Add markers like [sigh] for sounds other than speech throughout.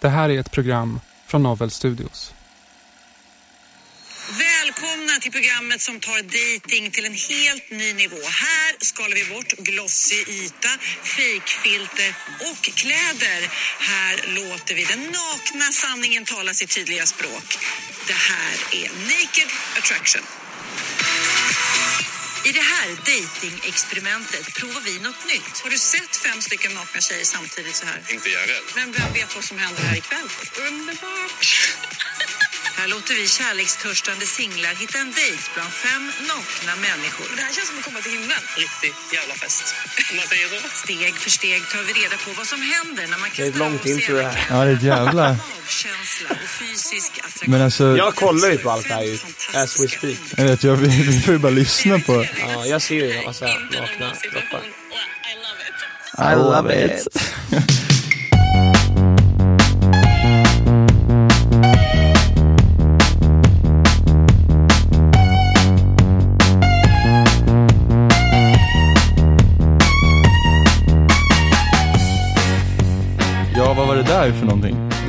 Det här är ett program från Novel Studios. Välkomna till programmet som tar dating till en helt ny nivå. Här skalar vi bort glossig yta, fejkfilter och kläder. Här låter vi den nakna sanningen tala sitt tydliga språk. Det här är Naked Attraction. I det här dating-experimentet provar vi något nytt. Har du sett fem stycken nakna tjejer samtidigt så här? Inte jag rädd. Men vem vet vad som händer här ikväll? Underbart! [laughs] Här låter vi kärlekstörstande singlar hitta en dejt bland fem nakna människor. Det här känns som att komma till himlen. Riktig jävla fest. Om man säger så. Steg för steg tar vi reda på vad som händer när man Det är ett kastar långt av intro det här. Ja, det är ett jävla... Men alltså, Jag kollar ju på allt det här ju, as we speak. jag vet, jag vi får ju bara lyssna på... Ja, jag ser ju en massa nakna kroppar. I love it. Ja, [laughs]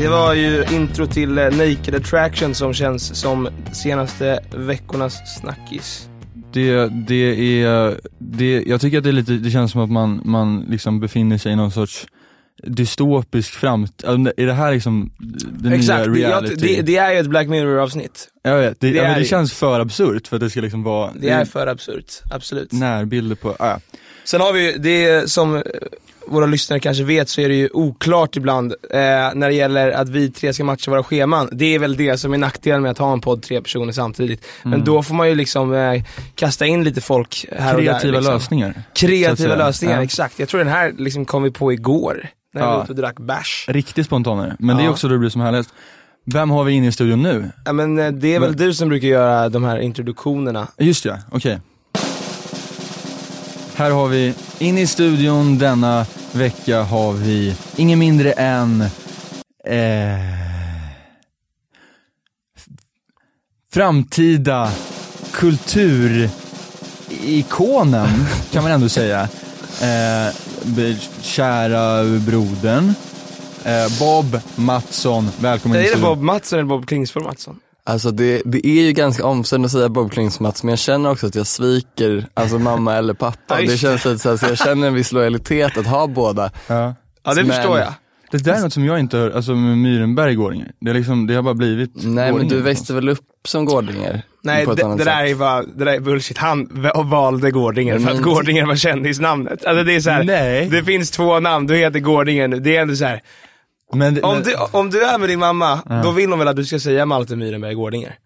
Det var ju intro till eh, Naked Attraction som känns som senaste veckornas snackis. Det, det är, det, jag tycker att det är lite, det känns som att man, man liksom befinner sig i någon sorts dystopisk framtid, är det här liksom den Exakt, nya reality? det, det är ju ett Black Mirror avsnitt. jag vet, det, det ja, men det känns för absurt för att det ska liksom vara, Det är för absurt, absolut. närbilder på, ah, ja. Sen har vi ju, det som eh, våra lyssnare kanske vet så är det ju oklart ibland eh, när det gäller att vi tre ska matcha våra scheman. Det är väl det som är nackdelen med att ha en podd tre personer samtidigt. Mm. Men då får man ju liksom eh, kasta in lite folk här och där. kreativa liksom. lösningar. Kreativa lösningar, Ja. exakt. Jag tror den här liksom kom vi på igår. När vi Ja. var ute och drack bärs. Riktigt spontanare, men det är Ja. också då det blir som härligast. Vem har vi inne i studion nu? Ja men eh, det är väl Men- du som brukar göra de här introduktionerna. Just ja, okej. Här har vi, inne i studion denna vecka har vi ingen mindre än eh, framtida kulturikonen kan man ändå säga. Eh, kära brodern. Eh, Bob Mattsson, välkommen in i Är det. Bob Mattsson eller Bob Klingsford Mattsson? Alltså det, det är ju ganska omständigt att säga Bob Klingsmats, men jag känner också att jag sviker, alltså mamma eller pappa. Det känns lite så, här, så jag känner en viss lojalitet att ha båda. Ja. Ja det Men- förstår jag. Det där är något som jag inte hör, alltså med Myrenberg Gårdinge. Det, är liksom, det har bara blivit Nej men du växte väl upp som gårdingar? Nej på ett det, annat det där sätt. är bara, det där är bullshit. Han valde Gårdingen för att Gårdingen var kändisnamnet. Alltså det är så här, Nej. det finns två namn, du heter Gårdingen, det är ändå så här. Men, Om men, du, om du är med din mamma, då vill hon väl att du ska säga Malte Myrenberg Gårdinger?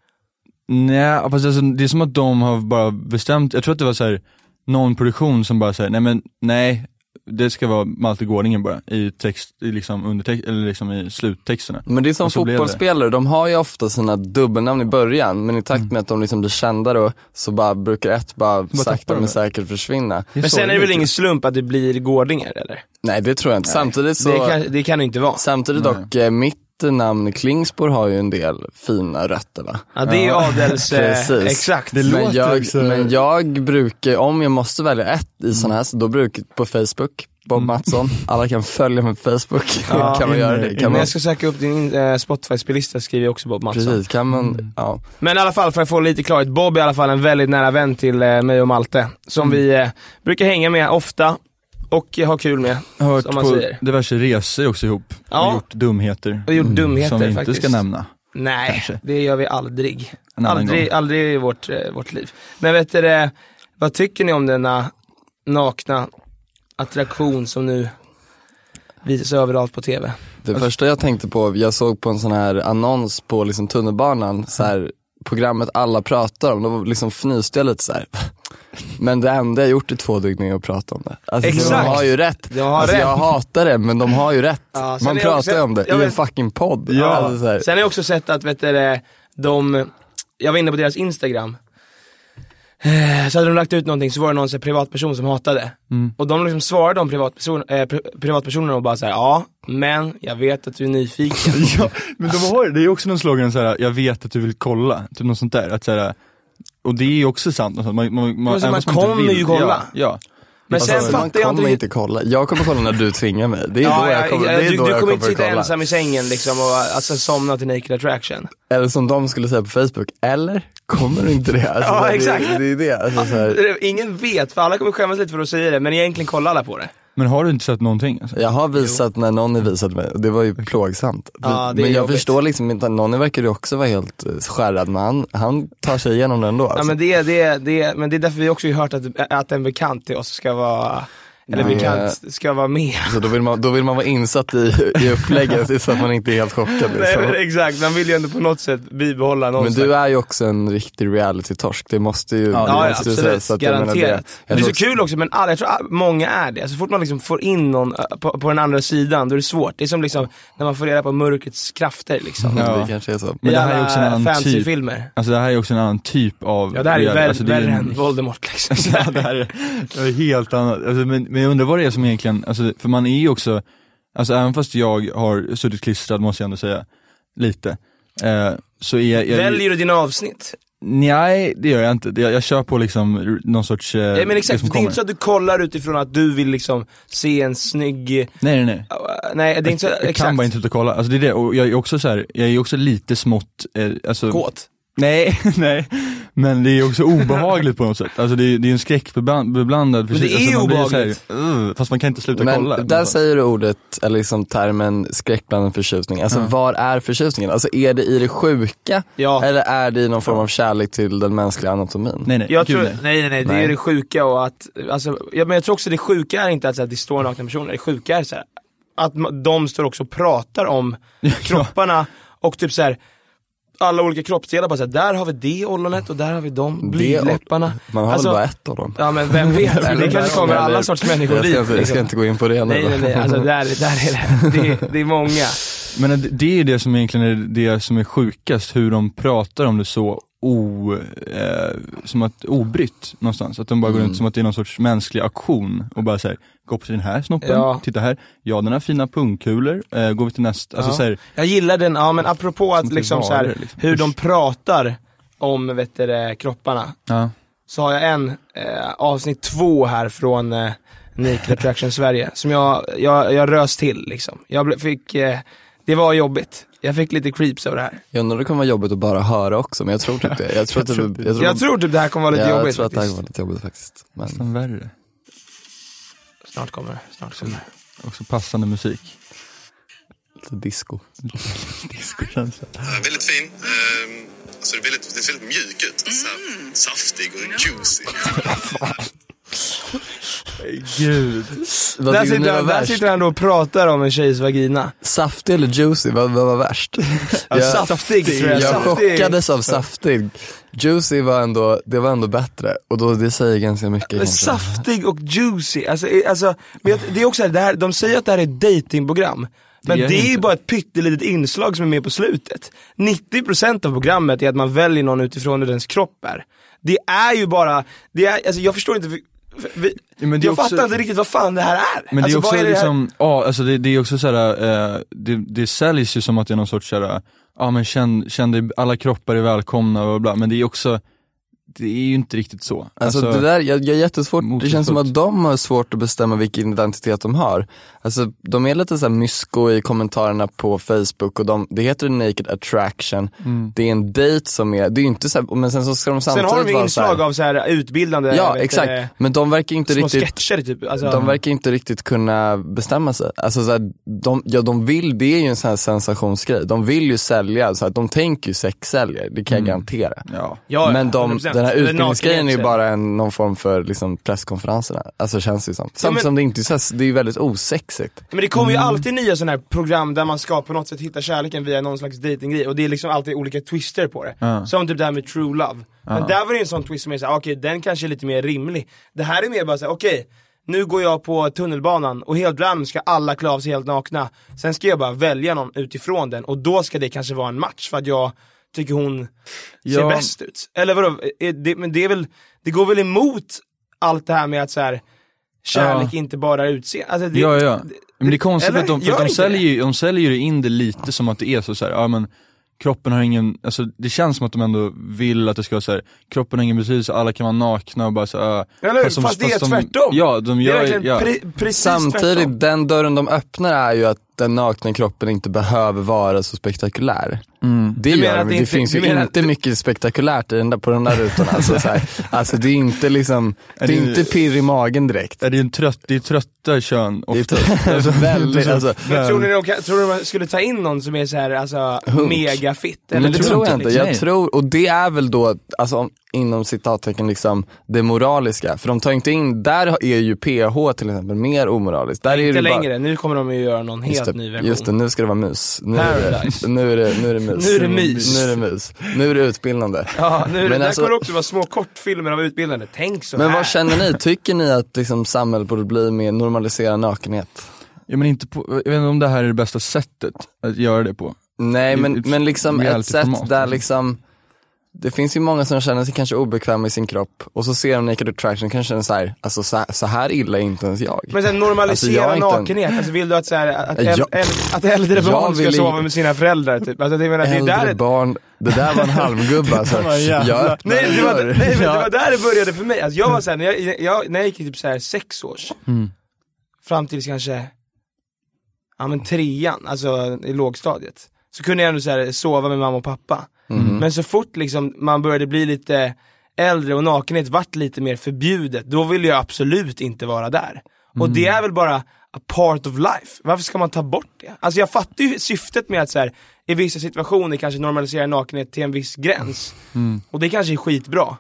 Nej, fast alltså, det är som att de har bara bestämt, jag tror att det var så här, någon produktion som bara säger nej men nej, det ska vara Malte Gårdingen bara i text, i liksom undertext, eller liksom i sluttexterna. Men det är som fotbollsspelare, de har ju ofta sina dubbelnamn i början, men i takt med att de liksom blir kända då, så bara brukar ett bara sakta tappar de men säkert försvinna. Men sen är det väl ingen slump att det blir Gårdinger eller? Nej det tror jag inte. Samtidigt så, Det, kan, det kan det inte vara. samtidigt dock, eh, mitt namn Klingsborg har ju en del fina rötter va. Ja, det är adels... [laughs] eh, Precis. exakt. Det men, låter jag, också- men jag brukar, om jag måste välja ett i sådana här, så då brukar på Facebook, Bob Mattsson, alla kan följa mig på Facebook, Ja. [laughs] kan man göra det? Kan man, jag ska söka upp din eh, Spotify-spellista skriver jag också Bob Mattsson. precis, kan man, ja. Men i alla fall, för att få lite klarhet, Bob är i alla fall en väldigt nära vän till eh, mig och Malte. Som vi eh, brukar hänga med ofta. Och ha kul med. Jag har varit Som man på säger. diverse resor också ihop Ja. och gjort dumheter. Och gjort dumheter Som vi inte faktiskt. ska nämna. Nej, Kanske. det gör vi aldrig. Aldrig, gång. aldrig i vårt, eh, vårt liv. Men vet du vad tycker ni om denna nakna attraktion som nu visas överallt på TV? Det första jag tänkte på, jag såg på en sån här annons på liksom tunnelbanan, så här, programmet alla pratar om, då liksom fnyste jag lite så här. Men det enda jag gjort i två dygn är att prata om det. Alltså, Exakt. De har ju rätt. De har alltså, rätt. Jag hatar det, men de har ju rätt. Ja, Man pratar också- ju om det jag i en fucking podd. Ja, Alltså, sen har jag också sett att, vet du, de, jag var inne på deras Instagram, så hade de lagt ut någonting så var det någon så här, privatperson som hatade. Mm. Och de liksom svarade om privatperson, eh, pri- privatpersonerna och bara såhär, ja, men jag vet att du är nyfiken. [laughs] ja, men de har, det är också någon slogan såhär, jag vet att du vill kolla, typ något sånt där. Att såhär, och det är ju också sant, man, man, man, så man kommer ju kolla. Ja, ja. Men sen Alltså, man fattar jag inte inte kolla. Jag kommer kolla när du tvingar mig. Det är Ja, då jag ja, kommer, ja, det är du, då du jag kommer inte sitta kolla. ensam i sängen liksom och alltså, somna till Naked Attraction. Eller som de skulle säga på Facebook, eller kommer du inte det? Alltså, Ja, exakt. Det, det är det. Alltså, [laughs] Ingen vet, för alla kommer skämmas lite för att säga det, men egentligen kollar alla på det. Men har du inte sett någonting? Alltså? jag har visat när någon visade mig och det var ju plågsamt. Är men jag jobbigt. förstår liksom inte, någon verkar ju också vara helt eh, skärrad men han, han tar sig igenom det ändå. Alltså. Ja, men, det, det, det, men det är därför vi också har hört att, att en bekant till oss ska vara, eller Nej. bekant ska vara med. Så då vill, man, då vill man vara insatt i, i upplägget [laughs] så att man inte är helt chockad. Liksom. Nej exakt, man vill ju ändå på något sätt bibehålla någon Men du är ju också en riktig reality-torsk, det måste ju, Ja, det Ja, ja måste du säga. absolut, Så att jag menar garanterat. det. Det, är så kul också, men alla, jag tror många är det. Så fort man liksom får in någon på, på den andra sidan, då är det svårt. Det är som liksom när man får reda på mörkrets krafter liksom. Ja. Det kanske är så. Men I det här är också en annan typ, alltså det här är också en annan typ av Ja det här är ju värre, alltså, värre en- än Voldemort liksom. [laughs] Ja, det här är, det är helt annat. Alltså, men, men jag undrar vad det är som egentligen, alltså, för man är ju också, alltså även fast jag har suttit klistrad måste jag ändå säga, lite, eh, så är jag... Väljer du dina avsnitt? Nej, det gör jag inte. Jag, jag kör på liksom någon sorts... Eh, Ja, men exakt, som det är inte så att du kollar utifrån att du vill liksom se en snygg, Nej nej nej. uh, nej det är inte så, jag, jag kan bara inte ut och kolla. Alltså det är det, och jag är också så här, jag är också lite smått, eh, alltså, Kåt. Nej, [laughs] nej. Men det är också obehagligt på något sätt. Alltså det är, det är en skräckbeblandad Men det är alltså, man blir så här, obehagligt. "Ugh", Fast man kan inte sluta Men kolla. där någonstans. säger du ordet, eller liksom termen skräckblandad förtjusning. Alltså var är förtjusningen? Alltså är det i det sjuka? Ja. Eller är det i någon form av kärlek till den mänskliga anatomin? Nej nej, Jag gud, tror, nej. nej nej nej, det är det sjuka och att, alltså, ja, men jag tror också det sjuka är inte att, så här, det står nakna personer, det sjuka är så här, att de står också och pratar om [laughs] kropparna och typ så här. Alla olika kroppsdelar, bara så här, där har vi det ollonet och där har vi de blygdläpparna. Man har Alltså, väl bara ett av dem? Ja men vem vet, [laughs] det kanske kommer alla sorts människor dit. jag ska liksom. inte gå in på det nu. Nej nej nej, alltså där, där är det, det, det är många. Men det- det är det som egentligen är det som är sjukast, hur de pratar om det så o, eh, som att obrytt någonstans. Att de bara går Mm. runt som att det är någon sorts mänsklig aktion och bara säger gå på den här snoppen, Ja. titta här, ja den har fina pungkulor, eh, går vi till nästa, alltså Ja. så här, Jag gillar den, ja men apropå att liksom så varor, här, liksom. hur de pratar om vet du, kropparna. ja. så har jag en eh, avsnitt två här från eh, Naked Attraction Sverige som jag, jag, jag rös till liksom. Jag fick, eh, det var jobbigt. Jag fick lite creeps över det här. Jag undrar det kommer vara jobbigt att bara höra också, men jag tror typ det. Jag tror att det, jag tror, Jag tror typ det här kommer vara lite ja, jobbigt jag tror att det här kommer vara lite jobbigt faktiskt. Men nästan värre. Snart kommer det, snart kommer det. Också passande musik. lite disco. [laughs] Discokänsla. Ja, väldigt fin. Ehm, alltså det, är väldigt, det ser väldigt mjuk ut. Här, saftig och juicy. [laughs] Gud. Vad Där sitter, han, där sitter han då och pratar om en tjejs vagina. Saftig eller juicy, vad, vad var värst? Ja, saftig tror jag. Jag chockades av saftig. Juicy var ändå, det var ändå bättre och då, det säger ganska mycket kanske. saftig och juicy, alltså, eh, alltså jag- det är också det här, de säger att det här är ett datingprogram Men Det det är ju bara ett pyttelitet inslag som är med på slutet. 90% av programmet är att man väljer någon utifrån hur dens kropp är. Det är ju bara, det är, alltså jag förstår inte, vi, men det jag också- fattar inte riktigt vad fan det här är. Men det alltså, är också vad det här? liksom, ja alltså det, det är också såhär, eh, det, det säljs ju som att det är någon sorts såhär, ja men känn, känn dig, alla kroppar är välkomna och bla, men det är också, det är ju inte riktigt så. Alltså, det där, jag, jag är jättesvårt, det känns som att de har svårt att bestämma vilken identitet de har. Alltså de är lite såhär mysko i kommentarerna på Facebook och de, det heter naked attraction, Mm. det är en dejt som är, det är ju inte såhär, men sen så ska de Sen samtidigt har de ju vara inslag så här, av så här utbildande, Ja vet exakt, men de verkar inte riktigt sketcher typ. Alltså, de verkar inte riktigt kunna bestämma sig. Alltså så här, de, ja de vill, det är ju en sån här sensationsgrej. De vill ju sälja, så att de tänker ju sexsäljer, det kan jag garantera. Ja. ja, Men de, 100%. Den här utbildningsgrejen är ju bara en, någon form för liksom presskonferenserna. Alltså känns det som. Samtidigt men- som det inte är det är ju väldigt osexigt. Men det kommer ju Mm. alltid nya sådana här program där man ska på något sätt hitta kärleken via någon slags datinggrej och det är liksom alltid olika twister på det. Ja. Som typ det här med true love. Men där var det en sån twist som är såhär, okej den kanske är lite mer rimlig. Det här är mer bara såhär, okej nu går jag på tunnelbanan och helt random ska alla klä av sig helt nakna. Sen ska jag bara välja någon utifrån den och då ska det kanske vara en match för att jag tycker hon ser Ja. bäst ut. Eller vadå, är det, men det är väl, det går väl emot allt det här med att så här, kärlek Ja. inte bara är utseende. Alltså, det- ja, ja. Men det är konstigt eller? att de, för Gör att de, säljer, det? ju- de säljer ju in det lite som att det är så, så här, ja men kroppen har ingen, alltså det känns som att de ändå vill att det ska vara så här, kroppen har ingen betydelse, alla kan vara nakna och bara så här, Eller hur? de- Fast det är de, tvärtom. Ja, de Det är gör ja. pre- precis Samtidigt, tvärtom. den dörren de öppnar är ju att den nakna kroppen inte behöver vara så spektakulär. Det Du menar gör de, det det, inte- finns ju inte att- mycket spektakulärt i den där, på den där rutan. Alltså, så här, alltså det är inte liksom, det är det- inte pirr i magen direkt. Ja, det är en trött, det är trötta kön Det är ofta. alltså, väldigt, alltså, Men tror ni de, tror ni man skulle ta in någon som är så här, alltså Hunk. mega fit? Men det tror jag inte, inte. Jag tror, och det är väl då, alltså om- inom citattecken liksom, det moraliska. För de tar inte in, där är ju PH till exempel mer omoraliskt. Där är Inte det bara, längre, nu kommer de ju göra någon helt Just ny det, version. just det, nu ska det vara mus. Nu är det, nu är det, nu är det mus. Nu är det mys. Nu är det mus. Nu är det utbildande. Ja, nu är det, Men där alltså- kommer det också vara små kortfilmer av utbildande. Tänk så Men här. vad känner ni? Tycker ni att liksom, samhället borde bli mer normalisera nakenhet? Ja men inte på, jag vet inte om det här är det bästa sättet att göra det på. Nej men, ett men liksom ett sätt där liksom. Det finns ju många som känner sig kanske obekväma i sin kropp och så ser de Naked Attraction och kanske känner så här, alltså så här, så här illa är inte ens jag. Men sen normalisera Alltså, jag inte en- nakenhet, alltså vill du att, så här, att, Ja. äl, äl, att äldre Jag barn ska sova med sina föräldrar typ? Alltså, det, menar, det är Äldre där, barn, det där var en [laughs] halmgubbe alltså. jag nej, det var, nej men det var där det började för mig. Alltså, jag var såhär, när jag, jag, när jag gick i typ så här sex års, Mm. fram tills kanske, ja men trean, alltså i lågstadiet. Så kunde jag ändå så här, sova med mamma och pappa. Mm. Men så fort liksom man började bli lite äldre och nakenhet vart lite mer förbjudet, då ville jag absolut inte vara där. Och det är väl bara a part of life. Varför ska man ta bort det? Alltså jag fattar ju syftet med att så här, i vissa situationer kanske normalisera nakenhet till en viss gräns. Och det kanske är skitbra.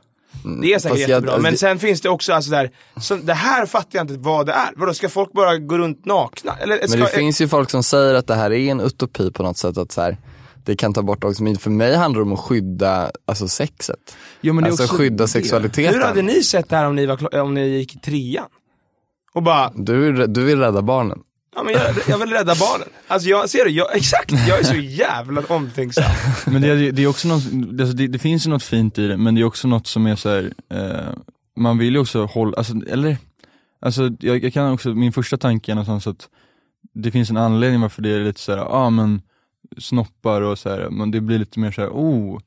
Det är säkert Fast jag- jättebra, men sen finns det också alltså där, så det här fattar jag inte vad det är. Vadå, ska folk bara gå runt nakna? Eller, ska, Men det finns ju folk som säger att det här är en utopi på något sätt, att så här, det kan ta bort också, men för mig handlar det om att skydda alltså sexet. Ja, men alltså skydda det. sexualiteten. hur hade ni sett det här om ni, var, om ni gick i trean? Och bara, Du, du vill rädda barnen. ja men jag, jag vill rädda barnen. Alltså jag, ser du, jag, exakt, jag är så jävla omtänksam. Men det, det är också något, alltså det, det finns ju något fint i det, men det är också något som är så här, eh, man vill ju också hålla, alltså, eller, alltså jag, jag kan också, min första tanke är någonstans att det finns en anledning varför det är lite såhär, ja ah, men snoppar och så här, men det blir lite mer såhär, oh,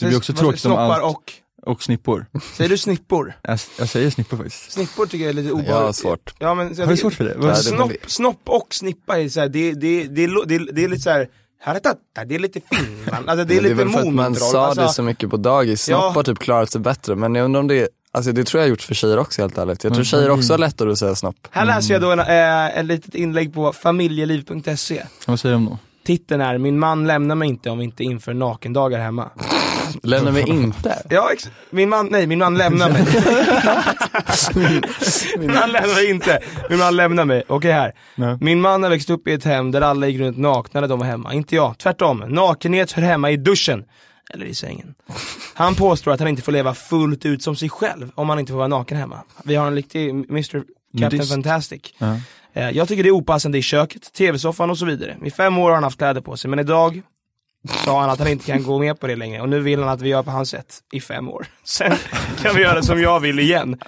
det blir också Vad- tråkigt om allt, och, och snippor. säger du snippor? [laughs] Jag, jag säger snippor faktiskt. Snippor tycker jag är lite obehagligt. Jag har svårt. Ja, men, Har du svårt för det? Ja, det- Snopp, snopp och snippa är såhär, det, det, det, det, det, det är lite såhär, haratata, det är lite Finland, alltså det är Men [laughs] det är lite väl för att man sa alltså, det så mycket på dagis, Ja. snopp har typ klarat sig bättre, men jag undrar om det, alltså det tror jag har gjort för tjejer också helt ärligt. Jag tror tjejer också har lättare att säga snopp. Här läser jag då en, äh, ett litet inlägg på familjeliv.se. Vad säger de då? Titeln är, min man lämnar mig inte om vi inte inför nakendagar hemma. [laughs] Lämnar mig inte. Ja, ex- min man, nej min man lämnar mig. [laughs] min man lämnar mig inte, min man lämnar mig. Okej här. Nej. Min man har växt upp i ett hem där alla gick runt nakna när de var hemma. Inte jag, tvärtom. Nakenhet hör hemma i duschen. Eller i sängen. Han påstår att han inte får leva fullt ut som sig själv om han inte får vara naken hemma. Vi har en riktig Mr Captain Nudist. Fantastic. Ja. Eh, Jag tycker det är opassande i köket, tv-soffan och så vidare. I fem år har han haft kläder på sig, men idag sa han att han inte kan gå med på det längre och nu vill han att vi gör på hans sätt i fem år. [laughs] Sen kan vi göra som jag vill igen.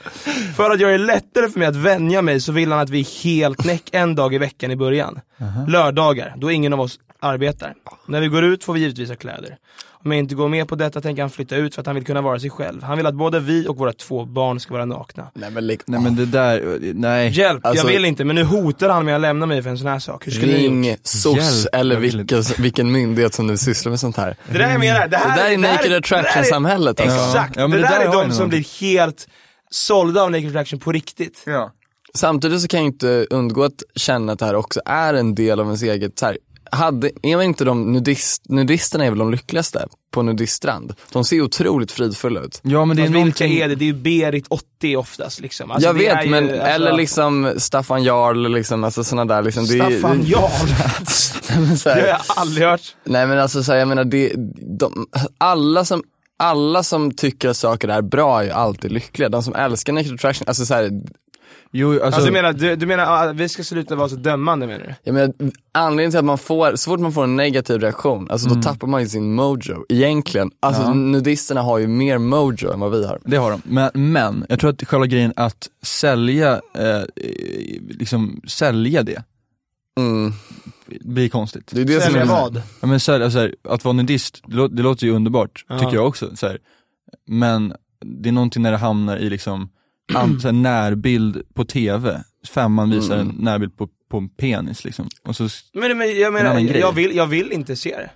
För att göra det lättare för mig att vänja mig så vill han att vi är helt näck en dag i veckan i början. Lördagar, då ingen av oss arbetar. När vi går ut får vi givetvis ha kläder. Om jag inte går med på detta tänker han flytta ut för att han vill kunna vara sig själv. Han vill att både vi och våra två barn ska vara nakna. Nej men, lik, Nej men det där, nej. Hjälp, Alltså- jag vill inte men nu hotar han med att lämna mig för en sån här sak. Hur skulle ni Ring gjort? SOS eller vilken, vilken myndighet som nu sysslar med sånt här. Det där jag menar, det här, Det där är det naked det attraction där är- samhället alltså. Exakt, Ja, men det, det där, där är de som någon- blir helt sålda av naked attraction på riktigt. Ja. Samtidigt så kan jag inte undgå att känna att det här också är en del av ens eget, så här, hade, är inte de nudist, nudisterna är väl de lyckligaste på nudiststrand? De ser otroligt fridfulla ut. Ja men det är Fast vilka är det? Det är ju Berit 80 oftast liksom. Alltså, jag det är vet ju, men, alltså- eller liksom Staffan Jarl, liksom, alltså sådana där liksom. det är- Staffan [laughs] Jarl. Det har jag aldrig hört. Nej men alltså så här, jag menar, det, de, alla som alla som tycker att saker är bra är ju alltid lyckliga. De som älskar naked attraction, alltså så här, jo alltså, Alltså, du menar, du, du menar att vi ska sluta vara så dömande menar du? jag menar, anledningen till att man får, så fort man får en negativ reaktion, alltså då tappar man ju sin mojo, egentligen. Alltså Ja. nudisterna har ju mer mojo än vad vi har. Det har de, men, men jag tror att själva grejen att sälja, eh, liksom sälja det, Mm. blir konstigt. Det är det som Sälja är, vad? Ja, men här, alltså, att vara nudist, det, lå- det låter ju underbart, Ja. tycker jag också. Så här. Men det är någonting när det hamnar i liksom, [clears throat] här, närbild på TV, femman visar Mm. en närbild på, på en penis liksom. Och så, Men, men jag En menar, annan grej. jag vill, jag vill inte se det.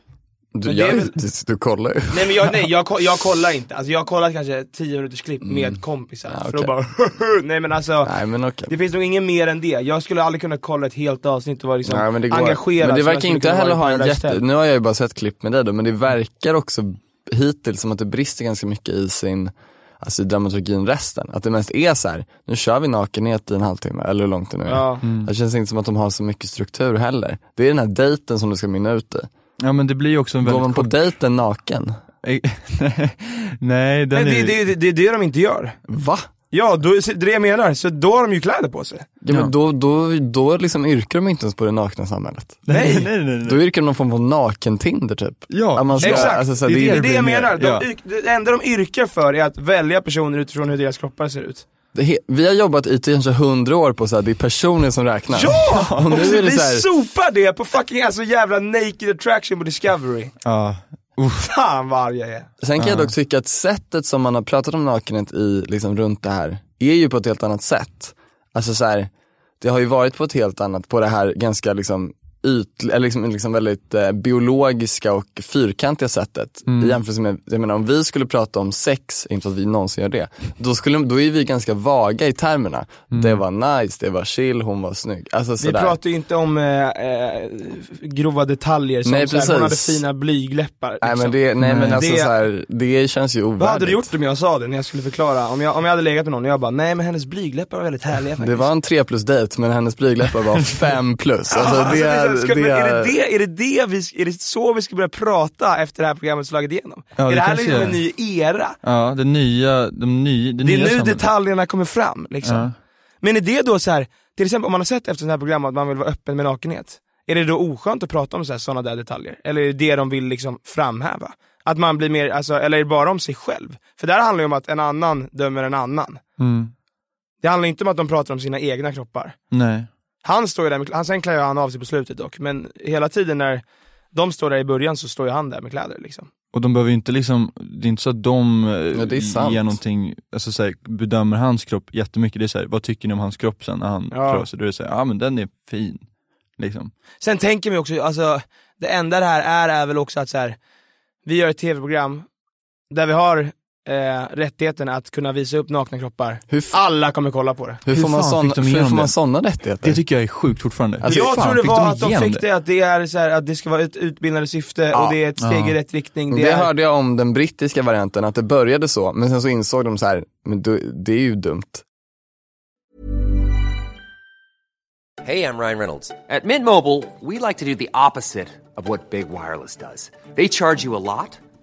du, Men det är väl- du, du kollar ju. Nej men jag, nej, jag, ko- jag kollar [laughs] inte, alltså jag har kollat kanske 10 minuters klipp med kompisar, Mm. Ja, för att bara [laughs] Nej men alltså, Nej men okej. det finns nog inget mer än det. Jag skulle aldrig kunna kolla ett helt avsnitt och vara liksom Nej, men det går. engagerad Men det som jag verkar skulle inte kunna heller vara i ha en Paradise jätte, Hotel. nu har jag ju bara sett klipp med dig då, men det verkar också hittills som att det brister ganska mycket i sin, alltså dramaturgin resten. Att det mest är så här: nu kör vi nakenhet i en halvtimme, eller hur långt det nu är. Ja. Det känns inte som att de har så mycket struktur heller. Det är den här dejten som det ska mynna ut i. ja men det blir också en Går väldigt man på kort... dejten naken? [laughs] Nej, den Men det, är... det, det, det är det de inte gör. Va? Ja, då, det är det jag menar, så då har de ju kläder på sig. Ja, Ja. men då, då, då liksom yrkar de inte ens på det nakna samhället. nej, nej, nej, nej. Då yrkar de någon form av naken-Tinder typ. Ja, Att man ska- Exakt, alltså, så det, här, är det, det det jag menar. De, ja. det enda de yrkar för är att välja personer utifrån hur deras kroppar ser ut. Det he- vi har jobbat i kanske hundra år på så här, det är personer som räknas. Ja! Och nu är det vi så här, sopar det på fucking alltså jävla naked attraction på Discovery. Ja. [laughs] Fan vad arg jag är. Sen kan jag dock tycka att sättet som man har pratat om nakenhet i, liksom runt det här, är ju på ett helt annat sätt. Alltså så här, det har ju varit på ett helt annat, på det här ganska liksom yt, eller liksom, liksom väldigt eh, biologiska och fyrkantiga sättet. I jämförelse med, jag menar om vi skulle prata om sex, inte att vi någonsin gör det, då, skulle, då är vi ganska vaga i termerna. Det var nice, det var chill, hon var snygg. Alltså Vi sådär. pratar ju inte om eh, eh, grova detaljer som Nej, så här, hon hade fina blygläppar. Nej liksom. men det, nej men Nej. alltså Det- så här, det känns ju ovärdigt. Vad hade du gjort om jag sa det när jag skulle förklara? Om jag, om jag hade legat med någon och jag bara, nej men hennes blygläppar var väldigt härliga faktiskt. Det var en 3 plus dejt men hennes blygläppar var [laughs] 5 plus. Alltså, Alltså, det är, ska, men det är, det är, det, är, det det vi, är det så vi ska börja prata efter det här programmet slagit igenom? Ja, är det det här liksom är. en ny era? Ja, det nya, de ny, det, Det är nya nu samhället. detaljerna kommer fram liksom. Ja. Men är det då så här, till exempel om man har sett efter sådana här program att man vill vara öppen med nakenhet, är det då oskönt att prata om sådana där detaljer? Eller är det det de vill liksom framhäva? Att man blir mer, alltså, eller är det bara om sig själv? För där handlar det om att en annan dömer en annan. Mm. Det handlar inte om att de pratar om sina egna kroppar. Nej. Han står ju där med, han, sen klär han av sig på slutet dock, men hela tiden när de står där i början så står ju han där med kläder liksom. Och de behöver ju inte liksom, det är inte så att de eh, Ja, det är sant. ger någonting, alltså så här, bedömer hans kropp jättemycket, det är så här, vad tycker ni om hans kropp sen när han Ja. klär sig? Då är det så här, ja men den är fin. Liksom. Sen tänker vi också, alltså det enda det här är är väl också att så här, vi gör ett tv-program där vi har eh, rättigheten att kunna visa upp nakna kroppar. Alla kommer kolla på det. hur, Hur får man såna, de hur får man det? såna rättigheter? Det tycker jag är sjukt fortfarande. Alltså, jag fan, tror det var de att de fick det, att det är så här, att det ska vara ett utbildande syfte Ja. och det är ett steg Ja. i rätt riktning. det Det är, hörde jag om den brittiska varianten, att det började så, men sen så insåg de så här, men det är ju dumt. Hey, I'm Ryan Reynolds. At Mint Mobile, we like to do the opposite of what Big Wireless does. They charge you a lot,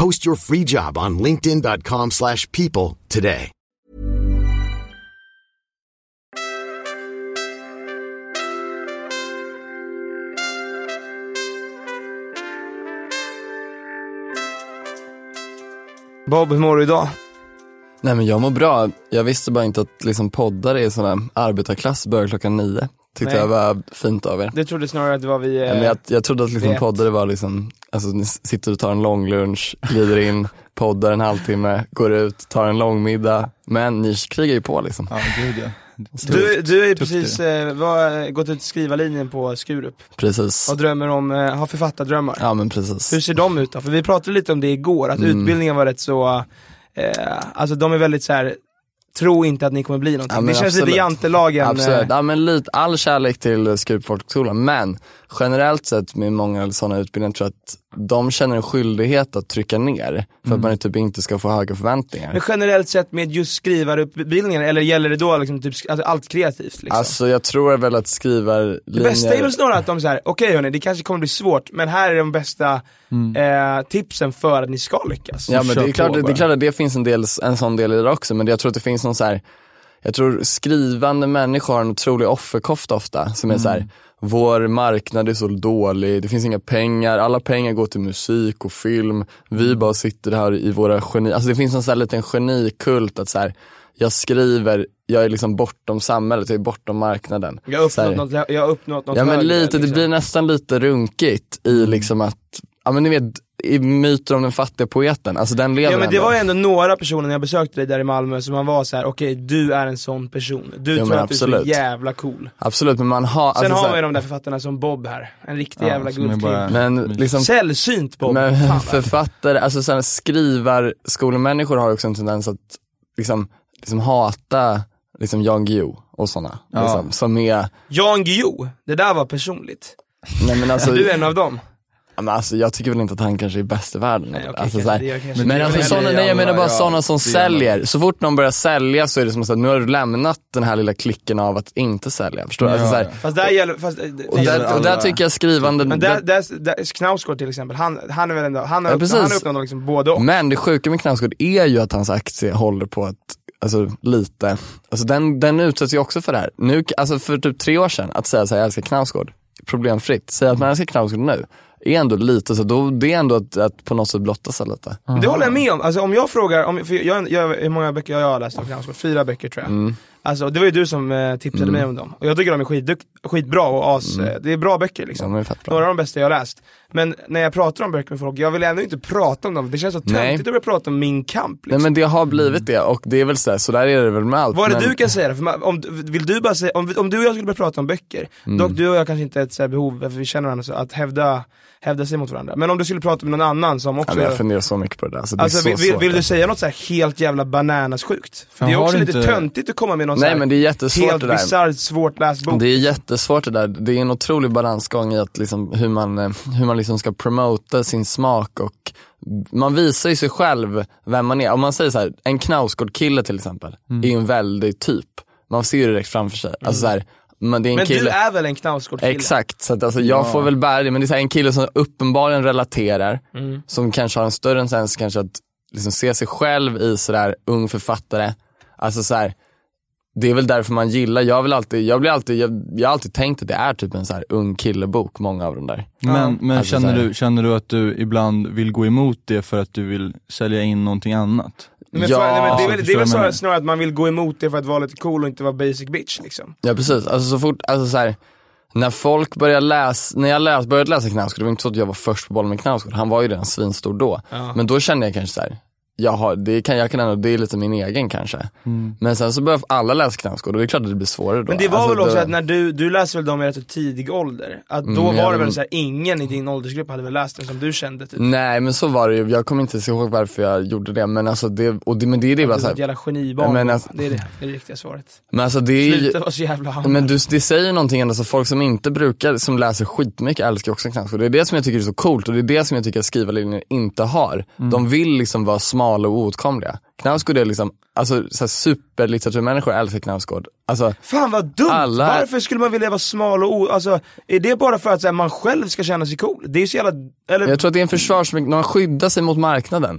Post your free job on linkedin.com/people slash people today. Bob, hur mår du idag? Nej men jag mår bra. Jag visste bara inte att liksom poddare i sån här arbetarklass börjar klockan nio. Tyckte Nej. jag var fint av er. Du trodde snarare att det var vi... Ja, men jag, jag trodde att liksom vet. poddare var liksom, alltså ni sitter och tar en lång lunch, glider in, [laughs] poddar en halvtimme, går ut, tar en lång middag. Men ni krigar ju på liksom. Ja, gud ja. Du, du är ju Tufft precis eh, var, gått ut skrivarlinjen på Skurup Precis. och drömmer om, eh, har författardrömmar. Ja men precis. Hur ser de ut då? För vi pratade lite om det igår, att Mm. utbildningen var rätt så, eh, alltså de är väldigt så här. Tro inte att ni kommer bli någonting. Ja, det känns lite absolut. jantelagen. Absolut, eh, ja, men lite, all kärlek till Skurup folkhögskola men generellt sett med många sådana utbildningar tror jag att de känner en skyldighet att trycka ner för att man typ inte ska få höga förväntningar. Men generellt sett med just skrivarutbildningen, eller gäller det då liksom typ, alltså allt kreativt liksom? Alltså jag tror väl att skrivarlinjer... Det bästa är väl snarare att de säger, okej hörni, det kanske kommer bli svårt, men här är de bästa eh, tipsen för att ni ska lyckas. Ja men det är, klart, det, det är klart att det finns en, del, en sån del i det också, men jag tror att det finns någon så här. jag tror skrivande människor har en otrolig offerkofta ofta, som är så här. Vår marknad är så dålig, det finns inga pengar, alla pengar går till musik och film, vi bara sitter här i våra geni, alltså det finns en sån här liten genikult att så här. jag skriver, jag är liksom bortom samhället, jag är bortom marknaden. Jag har uppnått något, jag har uppnått något Ja men lite, det liksom. blir nästan lite runkigt i liksom att, ja men ni vet, i myter om den fattiga poeten, alltså den lever Ja men det ändå. var ju ändå några personer när jag besökte dig där i Malmö som man var så här: okej du är en sån person. Du Ja, tror att du är så absolut. jävla cool. Absolut men man har, Sen alltså, har så man ju de där författarna som Bob här, en riktig Ja, jävla guldklimp. men liksom Sällsynt Bob, Men Fan, [laughs] författare, alltså sådana skrivarskolemänniskor har också en tendens att liksom, liksom hata liksom Jan Guillou och sådana. Ja. Liksom, som är, Jan Guillou, det där var personligt. nej men alltså, du är en av dem. Ja, men alltså, jag tycker väl inte att han kanske är bäst i världen. Nej, okej, alltså, så här, det men alltså sådana, nej jag menar bara Ja, sådana som det säljer. Så fort någon börjar sälja så är det som att nu har du lämnat den här lilla klicken av att inte sälja. Förstår du? Ja, Alltså, så här, ja. Fast där gäller, fast, eh, och, fast- där, och där tycker jag skrivande, men där, där, där, Knausgård till exempel, han, han är väl ändå, han har, Ja, upp, precis. han har uppnått liksom både och. Men det sjuka med Knausgård är ju att hans aktie håller på att, alltså lite, alltså den, den utsätts ju också för det här. Nu, alltså för typ tre år sedan, att säga så här, jag älskar Knausgård, problemfritt. Säga att man älskar Knausgård nu, är ändå lite så, då, det är ändå att, att på något sätt blotta sig lite. Det håller jag med om, alltså om jag frågar, om, för jag, jag, hur många böcker jag har läst av Knausgård? Fyra böcker tror jag. Mm. Alltså det var ju du som eh, tipsade mig om dem, och jag tycker de är skitdukt, skitbra och as, eh, det är bra böcker liksom. Mm. Fett bra. Några av de bästa jag har läst. Men när jag pratar om böcker med folk, jag vill ändå inte prata om dem, det känns så töntigt att börja prata om min kamp liksom. Nej men det har blivit det och det är väl så, här, så där är det väl med allt. Vad är det men, du kan säga? För om, vill du bara säga, om, om du och jag skulle börja prata om böcker, Mm. dock du och jag kanske inte har ett så här behov, för vi känner varandra, så att hävda, hävda sig mot varandra. Men om du skulle prata med någon annan som ja, också men jag funderar så mycket på det där, så det Alltså så vill, vill, vill du säga något så här helt jävla bananas sjukt? För det är också lite inte- töntigt att komma med någon så Nej här men det är jättesvårt helt det där. bisarrt svårt läst bok. Det är jättesvårt det där. Det är en otrolig balansgång i att liksom, hur man, eh, hur man liksom ska promota sin smak och man visar ju sig själv vem man är. Om man säger så här, en Knausgård-kille till exempel, är ju en väldig typ. Man ser ju direkt framför sig. Alltså så här, Men kille. du är väl en Knausgård-kille? Exakt, så att alltså, jag får väl bära det, men det är så här, en kille som uppenbarligen relaterar, Mm. som kanske har en större tendens kanske att liksom se sig själv i sådär ung författare. Alltså så här, det är väl därför man gillar, jag vill alltid, jag blir alltid, jag, jag har alltid tänkt att det är typ en så här ung killebok, många av de där. Men, men Alltså känner, du, känner du att du ibland vill gå emot det för att du vill sälja in någonting annat? Men Ja, för, nej, men det är väl, det är väl jag snarare, snarare att man vill gå emot det för att vara lite cool och inte vara basic bitch liksom. Ja precis, alltså så fort, alltså så här, när folk börjar läsa, när jag läs, började läsa Knausgård, det var inte så att jag var först på bollen med Knausgård, han var ju redan svinstor då. Ja. Men då kände jag kanske så här, jag, har, det kan, jag kan ändå, det är lite min egen kanske. Men sen så börjar alla läsa Knausgård och det är klart att det blir svårare då. Men det var Alltså, väl också då- att när du, du läste väl dem i rätt tidig ålder? Att då Mm, var det väl men- så här, ingen i din åldersgrupp hade väl läst den som du kände typ? Nej men så var det ju, jag kommer inte ihåg varför jag gjorde det men alltså det, och det, men det är det bara Du så är ett jävla genibarn, Men alltså- det är det, det är det riktiga svaret. men alltså det är ju, Sluta vara så jävla hamn. Men du, det säger någonting ändå, så folk som inte brukar, som läser skitmycket älskar också Knausgård. Det är det som jag tycker är så coolt och det är det som jag tycker att skrivarlinjen inte har. De vill liksom vara smala och oåtkomliga. Knausgård är liksom, alltså så här superlitteraturmänniskor älskar Knausgård. Alltså, Fan vad dumt! Alla- Varför skulle man vilja vara smal och o... Alltså, är det bara för att så här, man själv ska känna sig cool? Det är så jävla... Eller... jag tror att det är en försvarsmekanism, man skyddar sig mot marknaden.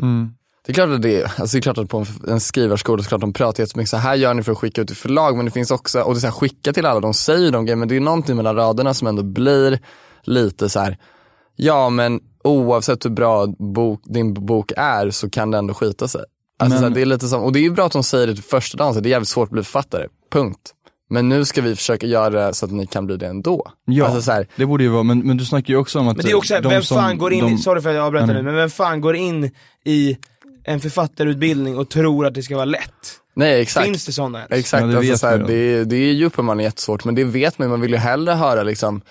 Det är klart att det är, alltså det är klart att på en, en skrivarskola så klart de pratar jättemycket så här gör ni för att skicka ut till förlag men det finns också, och det är så här, skicka till alla, de säger de grejer men det är någonting mellan raderna som ändå blir lite så här. ja men oavsett hur bra bok, din bok är så kan det ändå skita sig. Alltså Men- så här, det är lite som, och det är ju bra att de säger det till första dagen, så det är jävligt svårt att bli författare, punkt. Men nu ska vi försöka göra det så att ni kan bli det ändå. Ja, Alltså så här, det borde ju vara, men, men du snackar ju också om att Men det är också här, de vem fan går in de, i, sorry för att jag avbröt nu, men vem fan går in i en författarutbildning och tror att det ska vara lätt? nej exakt. Finns det sådana ens? Exakt, Ja, det alltså, så här, det, är- det är ju uppenbarligen jättesvårt men det vet man ju, man vill ju hellre höra liksom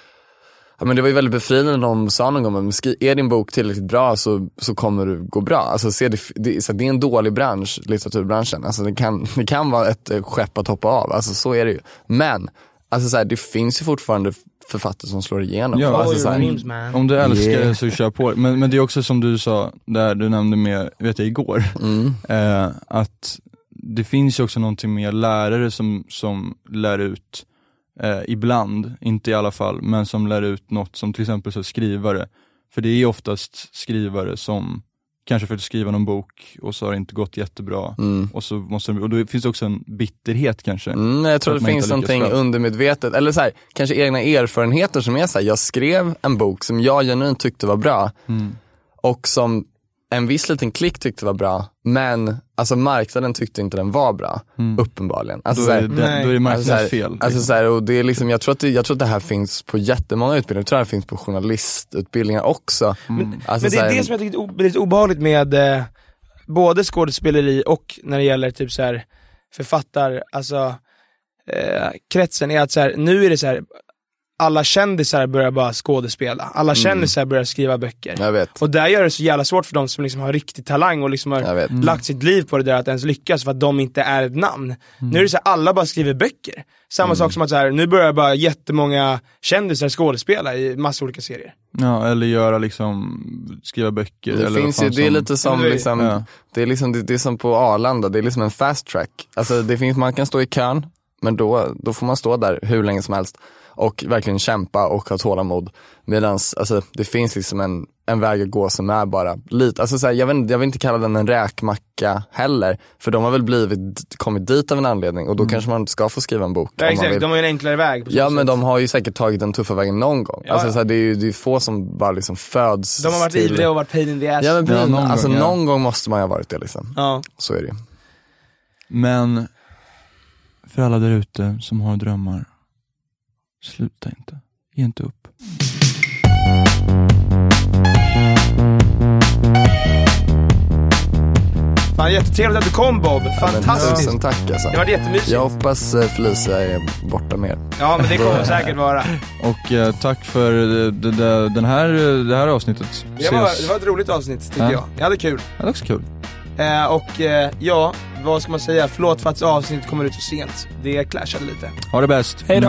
Ja, men det var ju väldigt befriande när någon sa någon gång, men skri- är din bok tillräckligt bra så, så kommer du gå bra. Alltså, se det, det, är så det är en dålig bransch, litteraturbranschen. Alltså, det, kan, det kan vara ett eh, skepp att hoppa av, alltså, så är det ju. Men, alltså, så här, det finns ju fortfarande författare som slår igenom. Ja, alltså, Oj, så här. Om du älskar Yeah. så kör på. Men, men det är också som du sa, där du nämnde med, vet jag igår, mm, eh, att det finns ju också någonting med lärare som, som lär ut, eh, ibland, inte i alla fall, men som lär ut något som till exempel så skrivare. För det är oftast skrivare som kanske försökt skriva någon bok och så har det inte gått jättebra. mm. Och, så måste, och då finns det också en bitterhet kanske. Mm, jag tror det finns någonting bra. undermedvetet, eller så här, kanske egna erfarenheter som är så här, jag skrev en bok som jag genuint tyckte var bra Mm. och som en viss liten klick tyckte var bra, men alltså marknaden tyckte inte den var bra, uppenbarligen. Alltså, Då, är det, Nej. då är det alltså, marknadens fel. Alltså, så här, och det är liksom, jag, tror att det, jag tror att det här finns på jättemånga utbildningar, jag tror att det finns på journalistutbildningar också. Mm. Alltså, Men det är det som jag tycker är lite obehagligt med eh, både skådespeleri och när det gäller typ så här författar, alltså eh, kretsen är att så nu är det så här alla kändisar börjar bara skådespela, alla kändisar börjar skriva böcker. Jag vet. Och där gör det så jävla svårt för de som liksom har riktig talang och liksom har lagt sitt liv på det där att ens lyckas för att de inte är ett namn. Nu är det så här, alla bara skriver böcker. Samma sak som att så här, nu börjar bara jättemånga kändisar skådespela i massa olika serier. Ja, eller göra liksom, skriva böcker Det eller finns ju, det är lite som Ja, det är- liksom, ja. det är liksom, det, det är som på Arlanda, det är liksom en fast track. Alltså det finns, man kan stå i kön, men då, då får man stå där hur länge som helst och verkligen kämpa och ha tålamod. Medans, alltså det finns liksom en, en väg att gå som är bara lite, alltså så här, jag, vet, inte- jag vill inte kalla den en räkmacka heller, för de har väl blivit, kommit dit av en anledning och då kanske man ska få skriva en bok. Ja, om man exakt, vill. de har ju en enklare väg. Ja sätt. men de har ju säkert tagit den tuffa vägen någon gång. Ja, alltså ja. Så här, det är ju det är få som bara liksom föds De har varit till... ivriga och varit pain in the ass. Ja men Ja, någon alltså gång, ja. någon gång måste man ju ha varit det liksom. Ja. Så är det ju. Men för alla där ute som har drömmar, sluta inte. Ge inte upp. Fan jättetrevligt att du kom Bob, fantastiskt. tusen tack alltså. Det var jättemysigt. Jag hoppas eh, Felicia är borta mer. Ja men det kommer det säkert vara. Och eh, tack för eh, det, det, den här, eh, det här avsnittet. Det var, det var ett roligt avsnitt tycker Ja. jag. Jag hade kul. Det var också kul. Eh, och eh, ja, vad ska man säga? Förlåt för att avsnittet kommer ut så sent. Det clashade lite. Ha det bäst. Hej då.